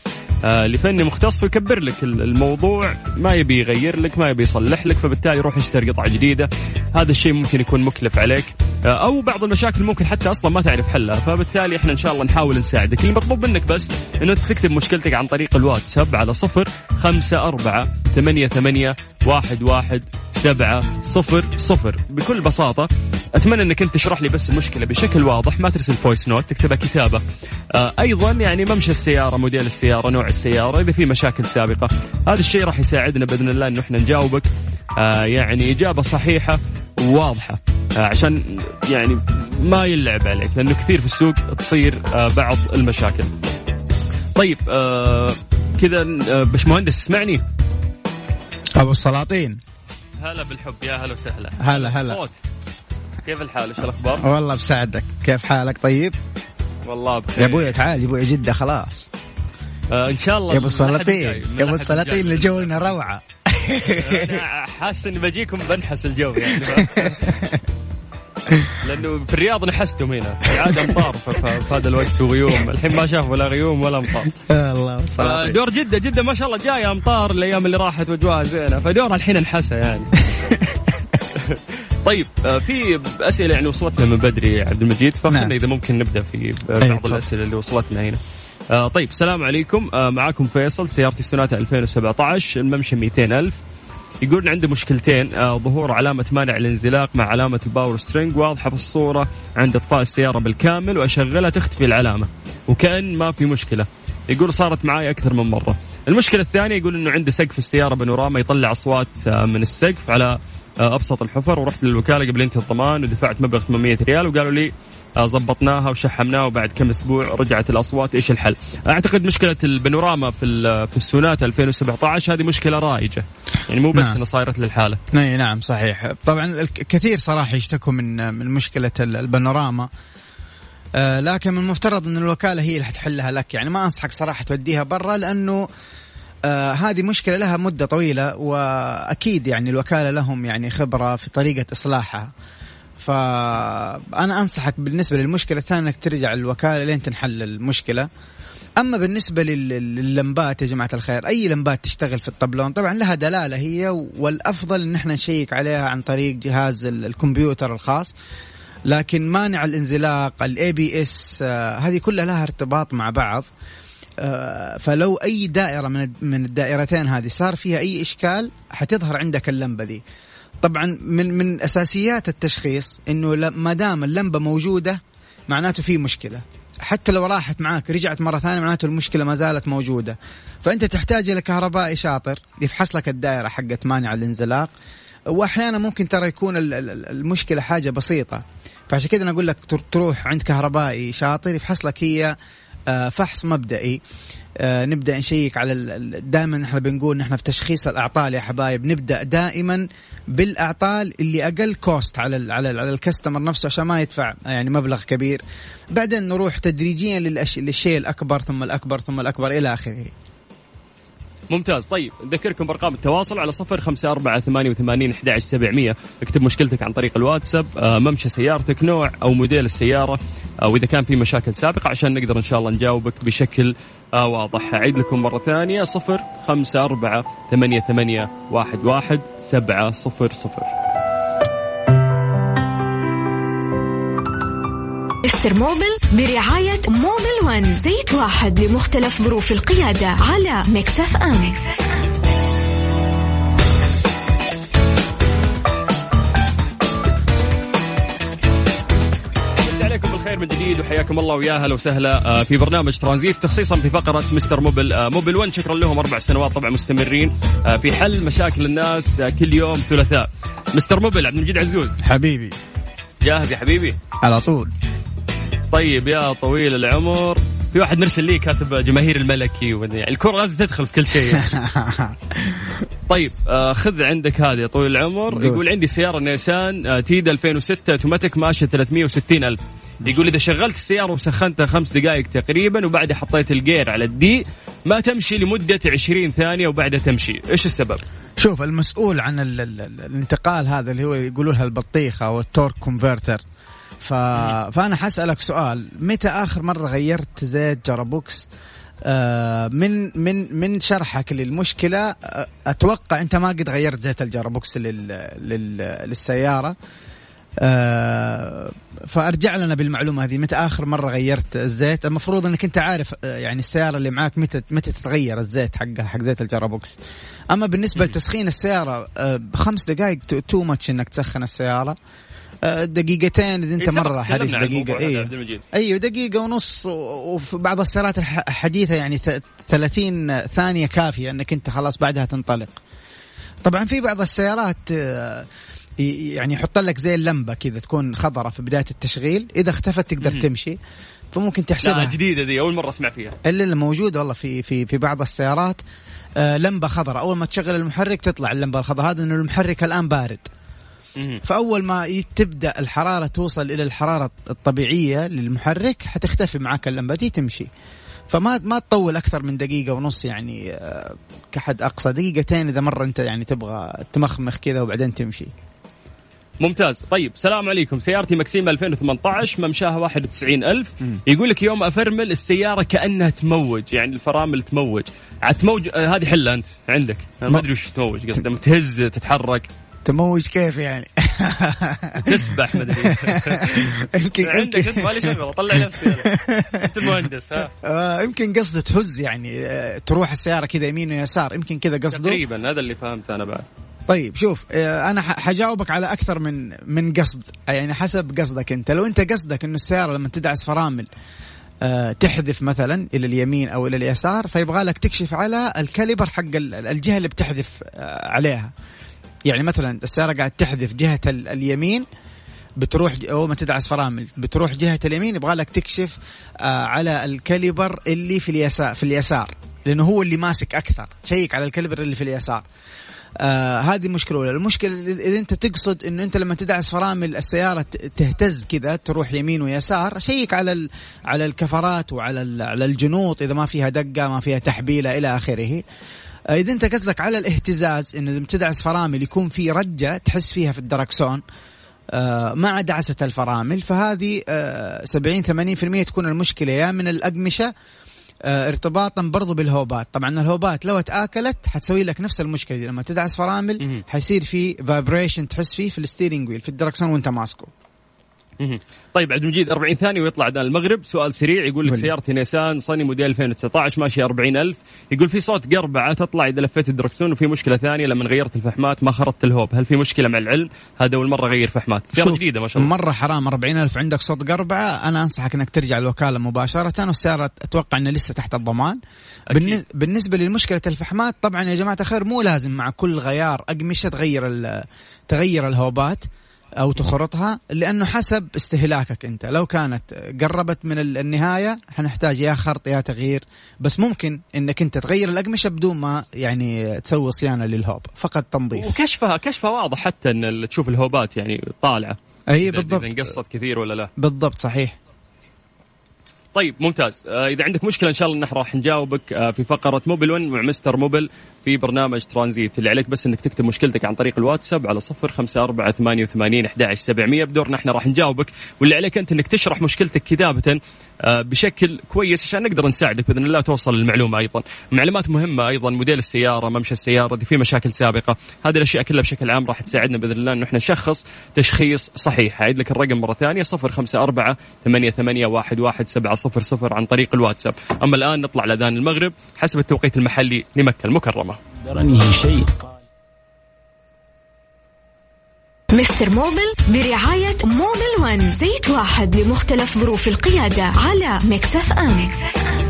لفني مختص ويكبر لك الموضوع ما يبي يغير لك ما يبي يصلح لك فبالتالي روح اشتري قطعة جديدة. هذا الشيء ممكن يكون مكلف عليك. آه أو بعض المشاكل ممكن حتى أصلا ما تعرف حلها. فبالتالي إحنا إن شاء الله نحاول نساعدك. اللي مطلوب منك بس إنه تكتب مشكلتك عن طريق الواتساب على صفر خمسة أربعة ثمانية ثمانية واحد واحد سبعة صفر صفر. بكل بساطة أتمنى أنك أنت تشرح لي بس المشكلة بشكل واضح. ما ترسل voice note تكتبها كتابة. آه أيضا يعني ممشى السيارة موديل السيارة نوع السيارة إذا في مشاكل سابقة. هذا الشيء راح يساعدنا بإذن الله أنه إحنا نجاوبك. آه يعني إجابة صحيحة وواضحة آه عشان يعني ما يلعب عليك لأنه كثير في السوق تصير آه بعض المشاكل. طيب آه كذا بشمهندس اسمعني أبو السلاطين. هلا بالحب يا هلا وسهلا. هلا هلا. صوت. كيف الحال؟ إيش الأخبار؟ والله بساعدك كيف حالك؟ طيب؟ والله بخير. يا أبوي تعال يا أبوي جدة خلاص. آه إن شاء الله يا أبو السلاطين. يا أبو السلاطين اللي جونا روعة. حاسس إني بجيكم بنحس الجو يعني. لأنه في الرياض نحستم هنا. عاد امطار في هذا الوقت وغيوم الحين ما شافوا لا غيوم ولا امطار الله دور جدة جدة ما شاء الله جاية امطار الأيام اللي راحت واجواها زينة. فدورها الحين انحسى يعني. طيب آه، في أسئلة يعني وصلتنا من بدري عبد المجيد. فخلنا نعم. إذا ممكن نبدأ في بعض الأسئلة اللي وصلتنا هنا. آه طيب السلام عليكم. آه معاكم فيصل سيارتي سوناتا 2017 الممشى 200 ألف. يقول عنده مشكلتين آه ظهور علامة مانع الانزلاق مع علامة ال power steering واضحة في الصورة عند إطفاء السيارة بالكامل وأشغلها تختفي العلامة وكأن ما في مشكلة. يقول صارت معي أكثر من مرة. المشكلة الثانية يقول إنه عنده سقف السيارة بانوراما يطلع أصوات آه من السقف على آه أبسط الحفر ورحت للوكالة قبل انتهى الضمان ودفعت مبلغ 800 ريال وقالوا لي ظبطناها وشحمناها وبعد كم أسبوع رجعت الأصوات إيش الحل؟ أعتقد مشكلة البانوراما في في السونات 2017 هذه مشكلة رائجة يعني مو بس نعم. إنها صايرت للحالة. اي نعم صحيح طبعا الكثير صراحة يشتكوا من من مشكلة البانوراما آه لكن من المفترض إن الوكالة هي اللي حتحلها لك يعني ما أنصحك صراحة توديها برا لأنه آه هذه مشكلة لها مدة طويلة وأكيد يعني الوكالة لهم يعني خبرة في طريقة إصلاحها. فأنا أنصحك بالنسبة للمشكلة الثانية إنك ترجع للوكالة لين تنحل المشكلة. أما بالنسبة لللمبات يا جماعة الخير أي لمبات تشتغل في الطبلون؟ طبعا لها دلالة هي والأفضل إن إحنا نشيك عليها عن طريق جهاز الكمبيوتر الخاص. لكن مانع الانزلاق ال ABS هذه كلها لها ارتباط مع بعض. آه فلو أي دائرة من من الدائرتين هذه صار فيها أي إشكال حتظهر عندك اللمبة دي طبعا من من أساسيات التشخيص إنه ما دام اللمبة موجودة معناته في مشكلة. حتى لو راحت معاك رجعت مرة ثانية معناته المشكلة ما زالت موجودة. فأنت تحتاج إلى كهربائي شاطر يفحص لك الدائرة حقت مانع الانزلاق. واحيانا ممكن ترى يكون المشكلة حاجة بسيطة. فعشان كذا أنا أقول لك تروح عند كهربائي شاطر يفحص لك هي فحص مبدئي. آه، نبدأ نشيك على دائما إحنا بنقول نحن في تشخيص الأعطال يا حبايب. نبدأ دائما بالأعطال اللي أقل كوست على ال على ال على الكاستمر نفسه عشان ما يدفع يعني مبلغ كبير. بعدين نروح تدريجيا للشيء الأكبر ثم الأكبر ثم الأكبر إلى آخره. ممتاز. طيب نذكركم بأرقام التواصل على صفر خمسة أربعة ثمانية وثمانين أحد سبعمية. اكتب مشكلتك عن طريق الواتساب آه، ممشى سيارتك نوع أو موديل السيارة أو إذا كان في مشاكل سابقة عشان نقدر إن شاء الله نجاوبك بشكل آه، واضح. أعيد لكم مرة ثانية صفر خمسة أربعة ثمانية ثمانية واحد واحد سبعة صفر صفر. Mister Mobil برعاية Mobil One زيت واحد لمختلف ظروف القيادة على Mix FM, Mix FM. بالخير من جديد وحياكم الله ويا أهلا وسهلا آه، في برنامج ترانزيت تخصيصا في فقرة مستر موبل آه، موبل 1 شكرا لهم أربع سنوات طبعا مستمرين آه، في حل مشاكل الناس كل يوم ثلاثاء. مستر موبل عبد المجيد عزوز. حبيبي. جاهز يا حبيبي؟ على طول. طيب يا طويل العمر. في واحد مرسل لي كاتب جماهير الملكي يعني الكره لازم تدخل في كل شيء. طيب آه خذ عندك هذه يا طويل العمر. يقول عندي سيارة نيسان آه تيدا 2006 أوتوماتيك ماشيه 360 ألف. يقول إذا شغلت السيارة وسخنتها خمس دقائق تقريبا وبعدها حطيت ال gear على ال D ما تمشي لمدة 20 ثانية وبعدها تمشي. إيش السبب؟ شوف المسؤول عن ال ال الانتقال هذا اللي هو يقولوا لها البطيخة أو ال torque converter. ف... فأنا حسألك سؤال. متى آخر مرة غيرت زيت gearbox آه من من من شرحك للمشكلة آه، أتوقع أنت ما قد غيرت زيت ال gearbox لل... لل... للسيارة. آه فأرجع لنا بالمعلومة هذه. متى آخر مرة غيرت الزيت؟ المفروض أنك أنت عارف آه، يعني السيارة اللي معاك متى متى تتغير الزيت حقها حق زيت ال gearbox أما بالنسبة لتسخين السيارة آه بخمس دقائق too much إنك تسخن السيارة. دقيقتين إذا أنت مرة حريص دقيقة. أيوه أيوه دقيقة ونص وفي بعض السيارات الحديثة يعني 30 ثانية كافية إنك أنت خلاص بعدها تنطلق. طبعا في بعض السيارات آه، يعني يحط لك زي اللمبة كذا تكون خضراء في بداية التشغيل. إذا اختفت تقدر مم. تمشي. فممكن تحسبها. لا جديدة دي أول مرة أسمع فيها. إلا اللي موجودة والله في في في بعض السيارات. آه لمبة خضراء. أول ما تشغل المحرك تطلع اللمبة الخضراء. هذا إنه المحرك الآن بارد. فأول ما تبدأ الحرارة توصل إلى الحرارة الطبيعية للمحرك حتختفي معك اللمبة دي تمشي. فما ما تطول أكثر من دقيقة ونص يعني آه، كحد أقصى. دقيقتين إذا مرة أنت يعني تبغى تمخمخ كذا وبعدين تمشي. ممتاز. طيب سلام عليكم. سيارتي مكسيمة 2018 ممشاها 91000 يقول لك يوم أفرمل السيارة كأنها تموج يعني الفرامل تموج. عاد تموج آه هذه حلة أنت عندك. أنا ما أدري وش تموج قصدي تهز تتحرك. تموج كيف يعني؟ تسبح مدري يمكن عندك أنت مالي شغله طلع نفسي. أنت مهندس ها. آه، يمكن قصده تهز يعني آه، تروح السيارة كذا يمين ويسار يمكن كذا قصده. تقريبا هذا اللي فهمته أنا بعد. طيب شوف آه، أنا حجاوبك على أكثر من من قصد يعني حسب قصدك أنت. لو أنت قصدك إنه السيارة لما تدعس فرامل تحذف مثلا إلى اليمين أو إلى اليسار فيبغى لك تكشف على الكاليبر حق الجهة اللي بتحذف عليها. يعني مثلا السياره قاعد تحذف جهة اليمين بتروح اول ما تدعس فرامل بتروح جهة اليمين يبغى لك تكشف آه على ال caliper اللي في اليسار في اليسار لأنه هو اللي ماسك أكثر شيك على ال caliper اللي في اليسار. آه هذه مشكلة أولى. المشكلة اذا أنت تقصد إنه أنت لما تدعس فرامل السيارة تهتز كذا تروح يمين ويسار شيك على على الكفرات وعلى على الجنوط إذا ما فيها دقة ما فيها تحبيلة إلى آخره. إذا أنت قصدك على الاهتزاز إنه لما تدعس فرامل يكون في رجة تحس فيها في الدركسون آه، مع دعسه الفرامل. فهذه 70 آه، 80% تكون المشكلة يا من الأقمشة آه، ارتباطا برضو بالهوبات. طبعا الهوبات لو تاكلت حتسوي لك نفس المشكلة دي. لما تدعس فرامل حيصير في vibration تحس فيه في ال steering wheel في الدركسون وانت ماسكه. طيب عبد المجيد 40 ثانية ويطلع أذان المغرب. سؤال سريع يقول لك سيارتي نيسان صني موديل 2019 ماشي 40000 يقول في صوت قربعة تطلع إذا لفيت الدركسون وفي مشكلة ثانية لما غيرت الفحمات ما خرطت الهوب. هل في مشكلة مع العلم؟ هذا أول مرة أغير فحمات. سيارة جديدة ما شاء الله. مرة حرام 40000 عندك صوت قربعة. أنا أنصحك إنك ترجع الوكالة مباشرة والسيارة أتوقع إنها لسه تحت الضمان. أكيد. بالنسبة لمشكلة الفحمات طبعا يا جماعة الخير مو لازم مع كل غيار أقمشة تغير تغير الهوبات. أو تخرطها لأنه حسب استهلاكك أنت. لو كانت قربت من النهاية حنحتاج يا خرط يا تغيير. بس ممكن إنك أنت تغير الأقمشة بدون ما يعني تسوي صيانة للهوب فقط تنظيف. وكشفها كشفها واضح حتى إن تشوف الهوبات يعني طالعة. أي بالضبط. إذا انقصت كثير ولا لا. بالضبط صحيح. طيب ممتاز. آه إذا عندك مشكلة إن شاء الله نحن راح نجاوبك آه في فقرة موبل 1 مع مستر موبل. في برنامج ترانزيت. اللي عليك بس إنك تكتب مشكلتك عن طريق الواتساب على صفر خمسة أربعة ثمانية وثمانين أحد سبعمية. بدورنا إحنا راح نجاوبك. واللي عليك أنت إنك تشرح مشكلتك كتابة آه بشكل كويس عشان نقدر نساعدك بإذن الله توصل المعلومه أيضا. معلومات مهمة أيضا موديل السيارة ممشى السيارة دي في مشاكل سابقة. هذه الأشياء كلها بشكل عام راح تساعدنا بإذن الله انه إحنا نشخص تشخيص صحيح. أعيد لك الرقم مرة ثانية صفر خمسة أربعة ثمانية, ثمانية واحد, واحد سبعة صفر صفر عن طريق الواتساب. أما الآن نطلع لاذان المغرب. حسب التوقيت المحلي لمكه المكرمه شيء مستر موبل برعاية موبل ون زيت واحد لمختلف ظروف القيادة على Mix FM, Mix FM.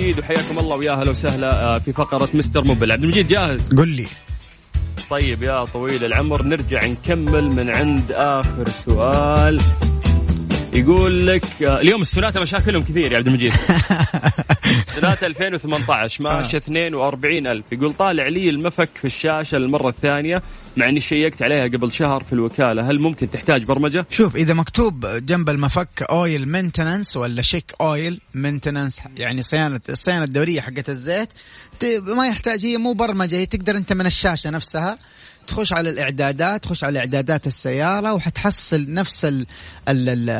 جديد وحياكم الله ويا أهلا وسهلا آه، في فقرة مستر موبل عبد المجيد جاهز؟ قل لي. طيب يا طويل العمر نرجع نكمل من عند آخر سؤال. يقول لك اليوم السناتة مشاكلهم كثير يا عبد المجيد. سناتة 2018 ماشية 42 ألف. يقول طالع لي المفك في الشاشة للمرة الثانية مع إني شيكت عليها قبل شهر في الوكالة. هل ممكن تحتاج برمجة؟ شوف إذا مكتوب جنب المفك oil maintenance ولا check oil maintenance يعني صيانة الصيانة الدورية حقت الزيت ما يحتاج هي مو برمجة هي تقدر أنت من الشاشة نفسها تخش على الإعدادات تخش على إعدادات السيارة وحتحصل نفس ال ال ال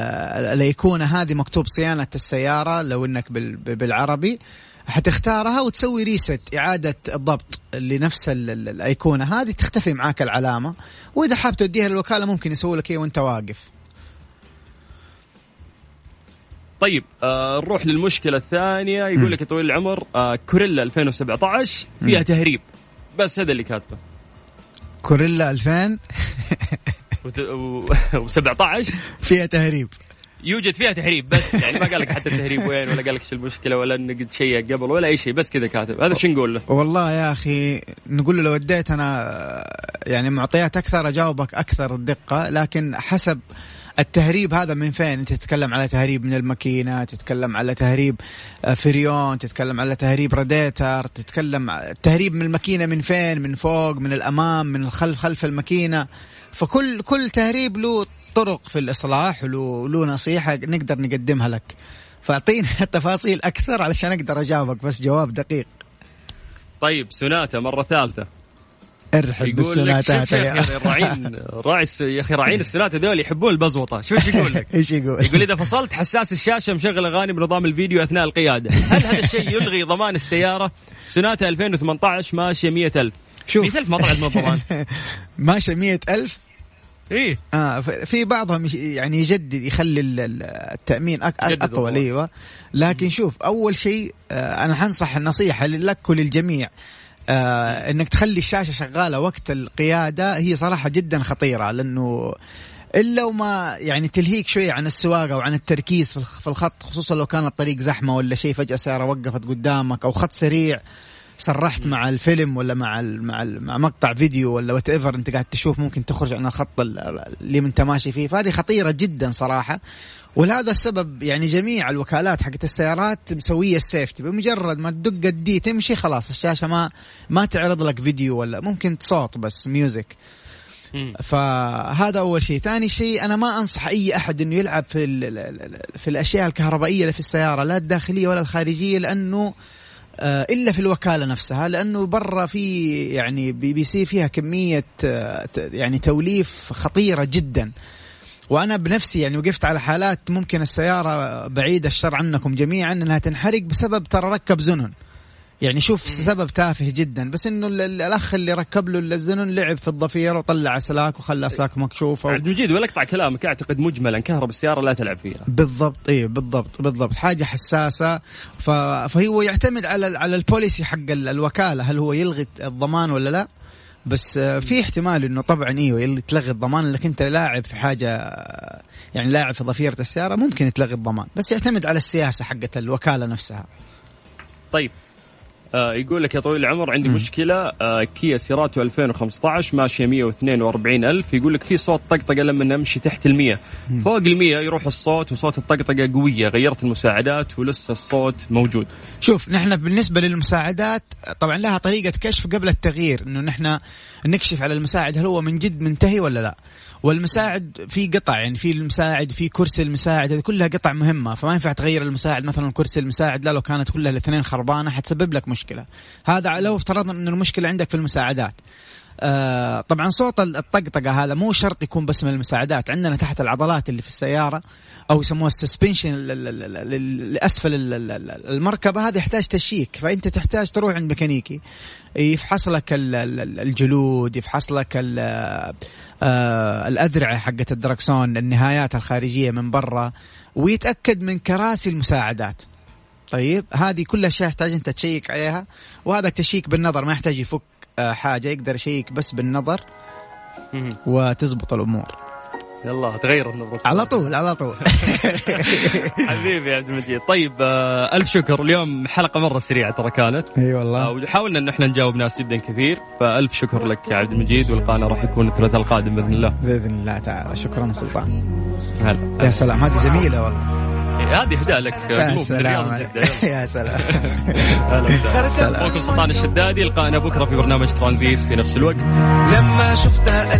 الايقونه هذه مكتوب صيانة السيارة لو إنك بالعربي. حتختارها وتسوي ريست إعادة الضبط لنفس الأيقونة هذه تختفي معاك العلامة. وإذا حاب توديها للوكالة ممكن يسوي لك وأنت واقف. طيب آه نروح للمشكلة الثانية. يقول لك يا طويل العمر آه كوريلا 2017 فيها تهريب. بس هذا اللي كاتبه. كوريلا 2000 و17 فيها تهريب. يوجد فيها تهريب بس يعني ما قال لك حتى التهريب وين ولا قال لك إيش المشكلة ولا قد شيء قبل ولا أي شيء بس كذا كاتب. هذا شو نقول له؟ والله يا أخي نقول له لو اديت أنا يعني معطيات أكثر أجاوبك أكثر دقه لكن حسب التهريب هذا من فين؟ أنت تتكلم على تهريب من الماكينة تتكلم على تهريب آه، فريون تتكلم على تهريب راديتر تتكلم التهريب من الماكينة من فين؟ من فوق من الأمام من الخلف خلف الماكينة. فكل كل تهريب له طرق في الإصلاح وله له نصيحة نقدر نقدمها لك. فاعطينا تفاصيل أكثر علشان أقدر أجاوبك بس جواب دقيق. طيب سوناتا مرة ثالثة. ارحب بالسناتات يا أخي راعين راعي يا أخي راعين السنات هذول يحبون البزوطة. شو إيش يقول لك؟ إيش يقول؟ يقول إذا فصلت حساس الشاشة مشغل أغاني بنظام الفيديو أثناء القيادة، هل هذا الشيء يلغي ضمان السيارة؟ سناتا 2018 ماشية 100000 شوف. 100000 ما طلعت من الضمان ماشيه 100000 إيه. آه في بعضهم يعني يجدد يخلي التأمين أقوى أيوه. لكن شوف أول شيء آه أنا حنصح النصيحة لك وللجميع. آه إنك تخلي الشاشة شغالة وقت القيادة هي صراحة جدا خطيرة لأنه إلا وما يعني تلهيك شوية عن السواقة وعن التركيز في الخط خصوصا لو كان الطريق زحمة ولا شيء فجأة سياره وقفت قدامك أو خط سريع سرحت مع الفيلم ولا مع مع مع مقطع فيديو ولا whatever أنت قاعد تشوف ممكن تخرج عن الخط اللي أنت ماشي فيه. فهذه خطيرة جدا صراحة. ولهذا السبب يعني جميع الوكالات حقت السيارات مسوية ال safety بمجرد ما تدق ال D تمشي خلاص الشاشة ما ما تعرض لك فيديو ولا ممكن صوت بس music فهذا أول شيء. ثاني شيء أنا ما أنصح أي أحد إنه يلعب في في الأشياء الكهربائية اللي في السيارة لا الداخلية ولا الخارجية لأنه آه، إلا في الوكالة نفسها لأنه برا في يعني بيصير فيها كمية آه، يعني توليف خطيرة جدا. وأنا بنفسي يعني وقفت على حالات ممكن السيارة بعيدة الشر عنكم جميعا إنها تنحرق بسبب ترى ركب زينون. يعني شوف سبب تافه جدا بس إنه الأخ اللي ركب له الزنون لعب في الضفيره وطلع أسلاك وخلى أسلاك مكشوفة عبد المجيد ولا اقطع كلامك أعتقد مجملا كهرب السيارة لا تلعب فيها. بالضبط اي بالضبط بالضبط. حاجة حساسة. ف... فهو يعتمد على على البوليسي حق الوكالة هل هو يلغي الضمان ولا لا؟ بس في احتمال إنه طبعا إيوه اللي تلغي الضمان انك أنت لاعب في حاجة يعني لاعب في ضفيره السيارة ممكن تلغي الضمان. بس يعتمد على السياسة حقت الوكالة نفسها. طيب. آه يقول لك يا طويل العمر عندي م. مشكلة. آه كيا سيراتو 2015 ماشية 142 ألف. يقول لك في صوت طقطقة لما نمشي تحت ال 100 فوق ال 100 يروح الصوت وصوت الطقطقة قوية غيرت المساعدات ولسه الصوت موجود. شوف نحن بالنسبة للمساعدات طبعا لها طريقة كشف قبل التغيير إنه نحن نكشف على المساعد هل هو من جد منتهي ولا لا. والمساعد في قطع يعني في المساعد في كرسي المساعد هذه كلها قطع مهمة. فما ينفع تغير المساعد مثلا كرسي المساعد لا لو كانت كلها الاثنين خربانة حتسبب لك مشكلة. هذا لو افترضنا إن المشكلة عندك في المساعدات. آه طبعا صوت الطقطقه هذا مو شرط يكون بس من المساعدات عندنا تحت العضلات اللي في السياره أو يسموها ال suspension لاسفل المركبه هذا يحتاج check فانت تحتاج تروح عند ميكانيكي يفحص لك الجلود يفحص لك آه، الأذرعة حقت الدركسون النهايات الخارجية من برا ويتأكد من كراسي المساعدات طيب هذه كلها أشياء يحتاج أنت تشيك عليها وهذا التشيك بالنظر ما يحتاج يفك حاجة يقدر يشيك بس بالنظر وتزبط الأمور. يلا تغير النظرة على طول على طول. حبيبي يا عبد المجيد. طيب آه ألف شكر. اليوم حلقة مرة سريعة ترى كانت. إي والله. آه وحاولنا إن إحنا نجاوب ناس جدا كثير. فألف شكر لك يا عبد المجيد. ولقانا راح يكون الثلاثاء القادم بإذن الله. بإذن الله تعالى. شكرا سلطان. هلا. يا سلام. هذه جميلة والله. هذه اهداء لك يا سلام يا سلام. وسهلا. سلطان الشدادي لقانا بكرة في برنامج ترانزيت في نفس الوقت. لما شفتها